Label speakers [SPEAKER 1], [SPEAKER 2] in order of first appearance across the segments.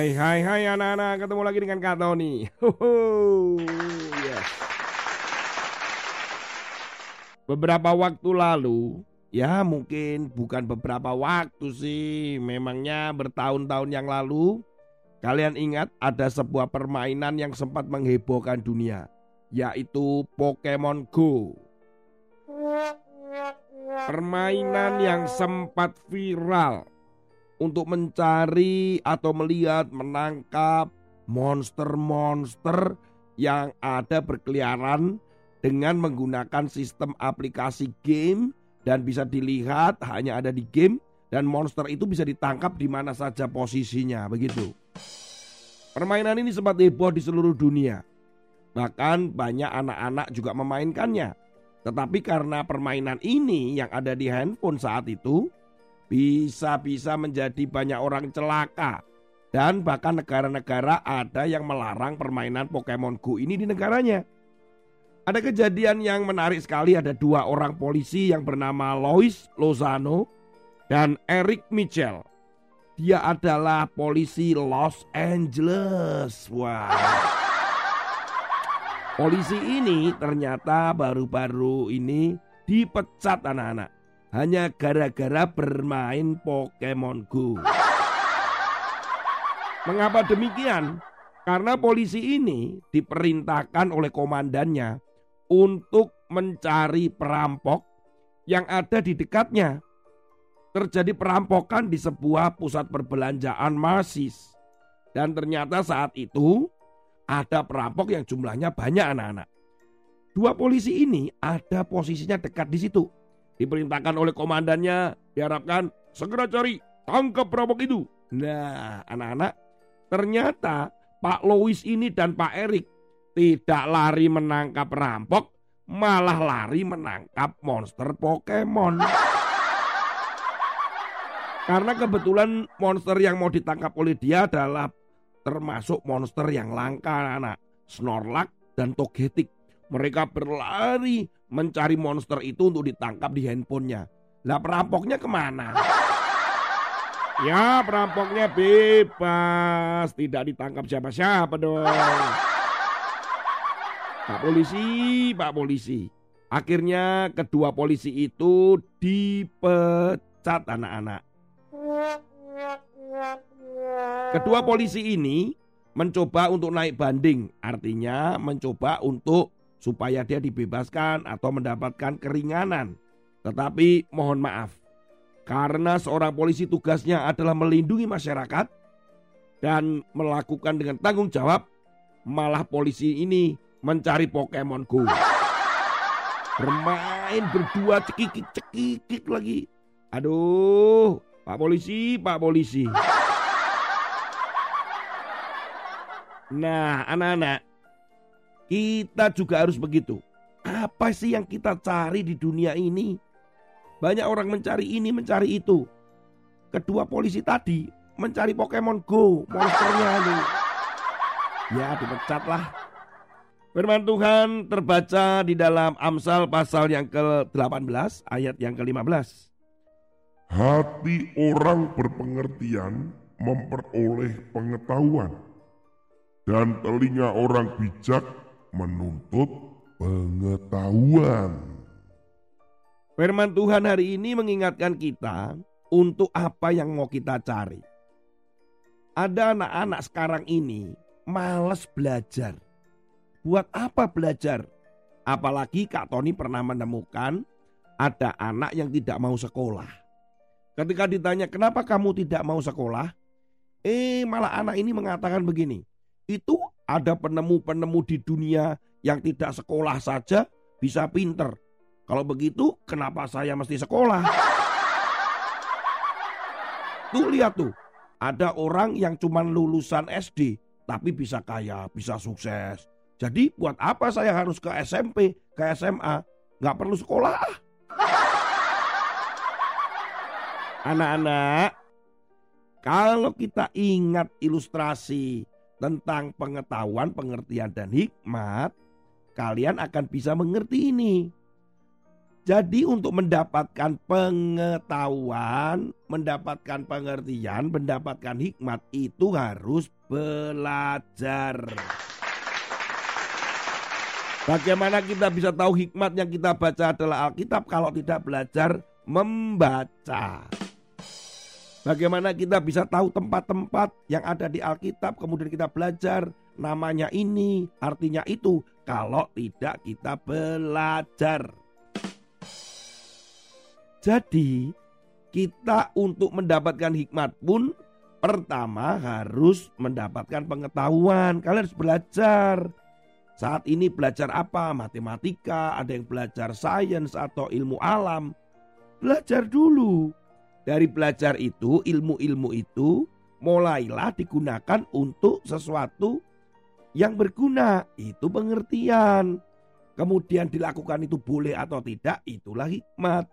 [SPEAKER 1] Hai hai hai anak-anak, ketemu lagi dengan Kak Tony. Yes. Beberapa waktu lalu, ya mungkin bukan beberapa waktu sih, memangnya bertahun-tahun yang lalu, kalian ingat ada sebuah permainan yang sempat menghebohkan dunia, yaitu Pokemon Go. Permainan yang sempat viral untuk mencari atau melihat menangkap monster-monster yang ada berkeliaran dengan menggunakan sistem aplikasi game dan bisa dilihat hanya ada di game dan monster itu bisa ditangkap di mana saja posisinya begitu. Permainan ini sempat heboh di seluruh dunia. Bahkan banyak anak-anak juga memainkannya. Tetapi karena permainan ini yang ada di handphone saat itu bisa-bisa menjadi banyak orang celaka. Dan bahkan negara-negara ada yang melarang permainan Pokemon Go ini di negaranya. Ada kejadian yang menarik sekali ada dua orang polisi yang bernama Lois Lozano dan Eric Mitchell. Dia adalah polisi Los Angeles. Wah. Polisi ini ternyata baru-baru ini dipecat anak-anak hanya gara-gara bermain Pokemon Go. Mengapa demikian? Karena polisi ini diperintahkan oleh komandannya untuk mencari perampok yang ada di dekatnya. Terjadi perampokan di sebuah pusat perbelanjaan Masis. Dan ternyata saat itu ada perampok yang jumlahnya banyak anak-anak. Dua polisi ini ada posisinya dekat di situ diperintahkan oleh komandannya diharapkan segera cari tangkap perampok itu. Nah, anak-anak, ternyata Pak Louis ini dan Pak Erik tidak lari menangkap perampok, malah lari menangkap monster Pokemon. Karena kebetulan monster yang mau ditangkap oleh dia adalah termasuk monster yang langka anak, Snorlax dan Togetic. Mereka berlari mencari monster itu untuk ditangkap di handphonenya. Lah perampoknya ke mana? Ya perampoknya bebas, tidak ditangkap siapa-siapa dong. Pak polisi, Pak polisi. Akhirnya kedua polisi itu dipecat anak-anak. Kedua polisi ini mencoba untuk naik banding, artinya mencoba untuk supaya dia dibebaskan atau mendapatkan keringanan. Tetapi mohon maaf, karena seorang polisi tugasnya adalah melindungi masyarakat dan melakukan dengan tanggung jawab, malah polisi ini mencari Pokemon Go. Bermain berdua cekikik-cekikik lagi. Aduh, Pak Polisi, Pak Polisi. Nah, anak-anak, kita juga harus begitu. Apa sih yang kita cari di dunia ini? Banyak orang mencari ini, mencari itu. Kedua polisi tadi mencari Pokemon Go, monsternya itu. Ya, dipecat lah. Firman Tuhan terbaca di dalam Amsal pasal yang ke-18 ayat yang ke-15.
[SPEAKER 2] Hati orang berpengertian memperoleh pengetahuan dan telinga orang bijak menuntut pengetahuan.
[SPEAKER 1] Firman Tuhan hari ini mengingatkan kita untuk apa yang mau kita cari. Ada anak-anak sekarang ini males belajar. Buat apa belajar? Apalagi Kak Tony pernah menemukan ada anak yang tidak mau sekolah. Ketika ditanya kenapa kamu tidak mau sekolah? Eh malah anak ini mengatakan begini. Itu ada penemu-penemu di dunia yang tidak sekolah saja bisa pinter. Kalau begitu, kenapa saya mesti sekolah? Tuh lihat tuh, ada orang yang cuma lulusan SD tapi bisa kaya, bisa sukses. Jadi buat apa saya harus ke SMP, ke SMA? Gak perlu sekolah. Anak-anak, kalau kita ingat ilustrasi tentang pengetahuan, pengertian, dan hikmat, kalian akan bisa mengerti ini. Jadi untuk mendapatkan pengetahuan, mendapatkan pengertian, mendapatkan hikmat itu harus belajar. Bagaimana kita bisa tahu hikmat yang kita baca adalah Alkitab kalau tidak belajar membaca? Bagaimana kita bisa tahu tempat-tempat yang ada di Alkitab kemudian kita belajar namanya ini, artinya itu kalau tidak kita belajar. Jadi kita untuk mendapatkan hikmat pun pertama harus mendapatkan pengetahuan. Kalian harus belajar. Saat ini belajar apa? Matematika, ada yang belajar sains atau ilmu alam. Belajar dulu. Dari belajar itu, ilmu-ilmu itu mulailah digunakan untuk sesuatu yang berguna. Itu pengertian. Kemudian dilakukan itu boleh atau tidak, itulah hikmat.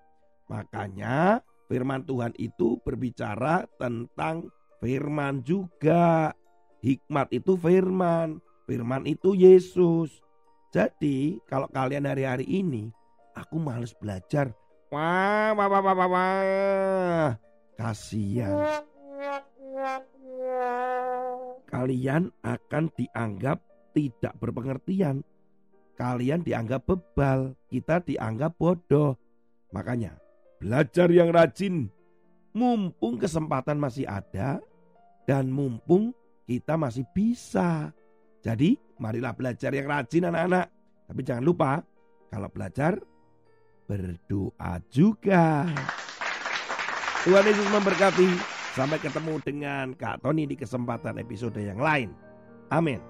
[SPEAKER 1] Makanya firman Tuhan itu berbicara tentang firman juga. Hikmat itu firman. Firman itu Yesus. Jadi kalau kalian hari-hari ini aku males belajar. Wah, wah, wah, wah, wah, wah. Kasihan. Kalian akan dianggap tidak berpengertian. Kalian dianggap bebal, kita dianggap bodoh. Makanya belajar yang rajin. Mumpung kesempatan masih ada dan mumpung kita masih bisa. Jadi marilah belajar yang rajin anak-anak. Tapi jangan lupa kalau belajar berdoa juga. Tuhan Yesus memberkati. Sampai ketemu dengan Kak Tony di kesempatan episode yang lain. Amin.